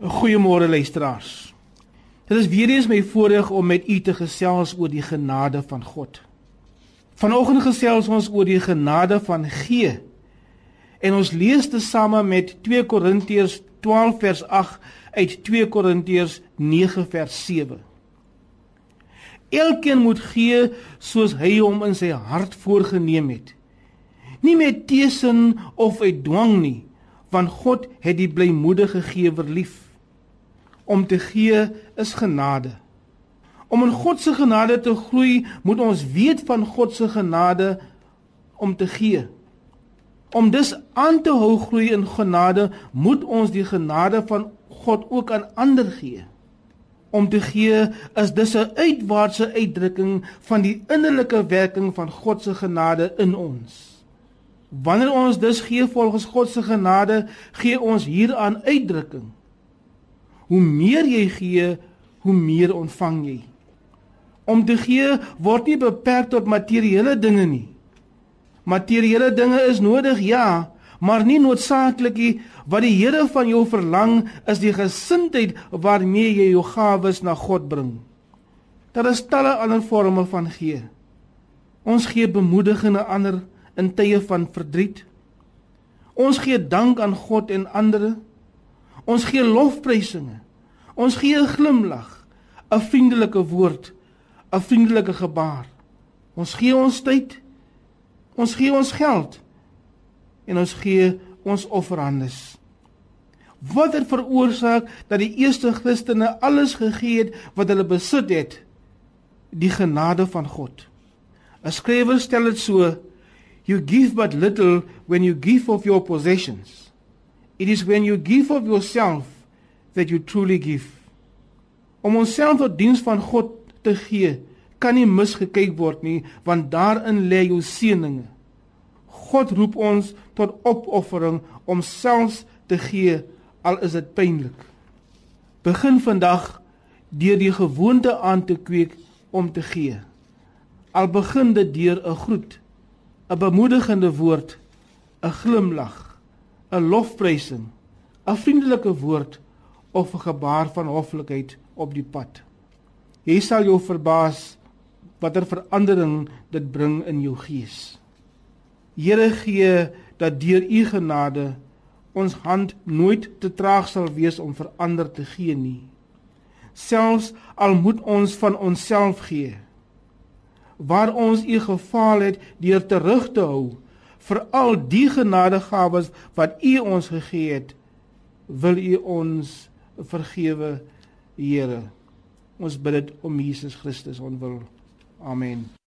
Goeiemôre luisteraars. Dit is weer eens my voorreg om met u te gesels oor die genade van God. Vanoggend gesels ons oor die genade van gee. En ons lees tesame met 2 Korintiërs 12 vers 8 uit 2 Korintiërs 9 vers 7. Elkeen moet gee soos hy hom in sy hart voorgenem het. Nie met teesin of uit dwang nie, want God het die blymoedige gewer lief. Om te gee is genade. Om in God se genade te groei, moet ons weet van God se genade om te gee. Om dus aan te hou groei in genade, moet ons die genade van God ook aan ander gee. Om te gee is dus 'n uitwaartse uitdrukking van die innerlike werking van God se genade in ons. Wanneer ons dus gee volgens God se genade, gee ons hieraan uitdrukking. Hoe meer jy gee, hoe meer ontvang jy. Om te gee word nie beperk tot materiële dinge nie. Materiële dinge is nodig, ja, maar nie noodsaaklik nie. Wat die Here van jou verlang, is die gesindheid waarmee jy jou gawes na God bring. Daar is talle ander forme van gee. Ons gee bemoediging aan ander in tye van verdriet. Ons gee dank aan God en ander. Ons gee lofprysinge. Ons gee 'n glimlag, 'n vriendelike woord, 'n vriendelike gebaar. Ons gee ons tyd. Ons gee ons geld en ons gee ons offerandes. Wat het veroorsaak dat die eerste Christene alles gegee het wat hulle besit het? Die genade van God. 'n Skrywer stel dit so: You give but little when you give of your possessions. It is when you give of yourself that you truly give. Om onsself tot diens van God te gee, kan nie misgekyk word nie, want daarin lê jou seëninge. God roep ons tot opoffering om selfs te gee al is dit pynlik. Begin vandag deur die gewoonte aan te kweek om te gee. Al begin dit deur 'n groet 'n bemoedigende woord, 'n glimlag, 'n lofprysing, 'n vriendelike woord of 'n gebaar van hoflikheid op die pad. Jy sal jou verbaas watter verandering dit bring in jou gees. Here gee dat deur u genade ons hand nooit te traag sal wees om verander te gee nie. Selfs al moet ons van onsself gee waar ons u gefaal het deur terug te hou vir al die genadegawes wat u ons gegee het wil u ons vergewe Here. Ons bid dit om Jesus Christus onwil amen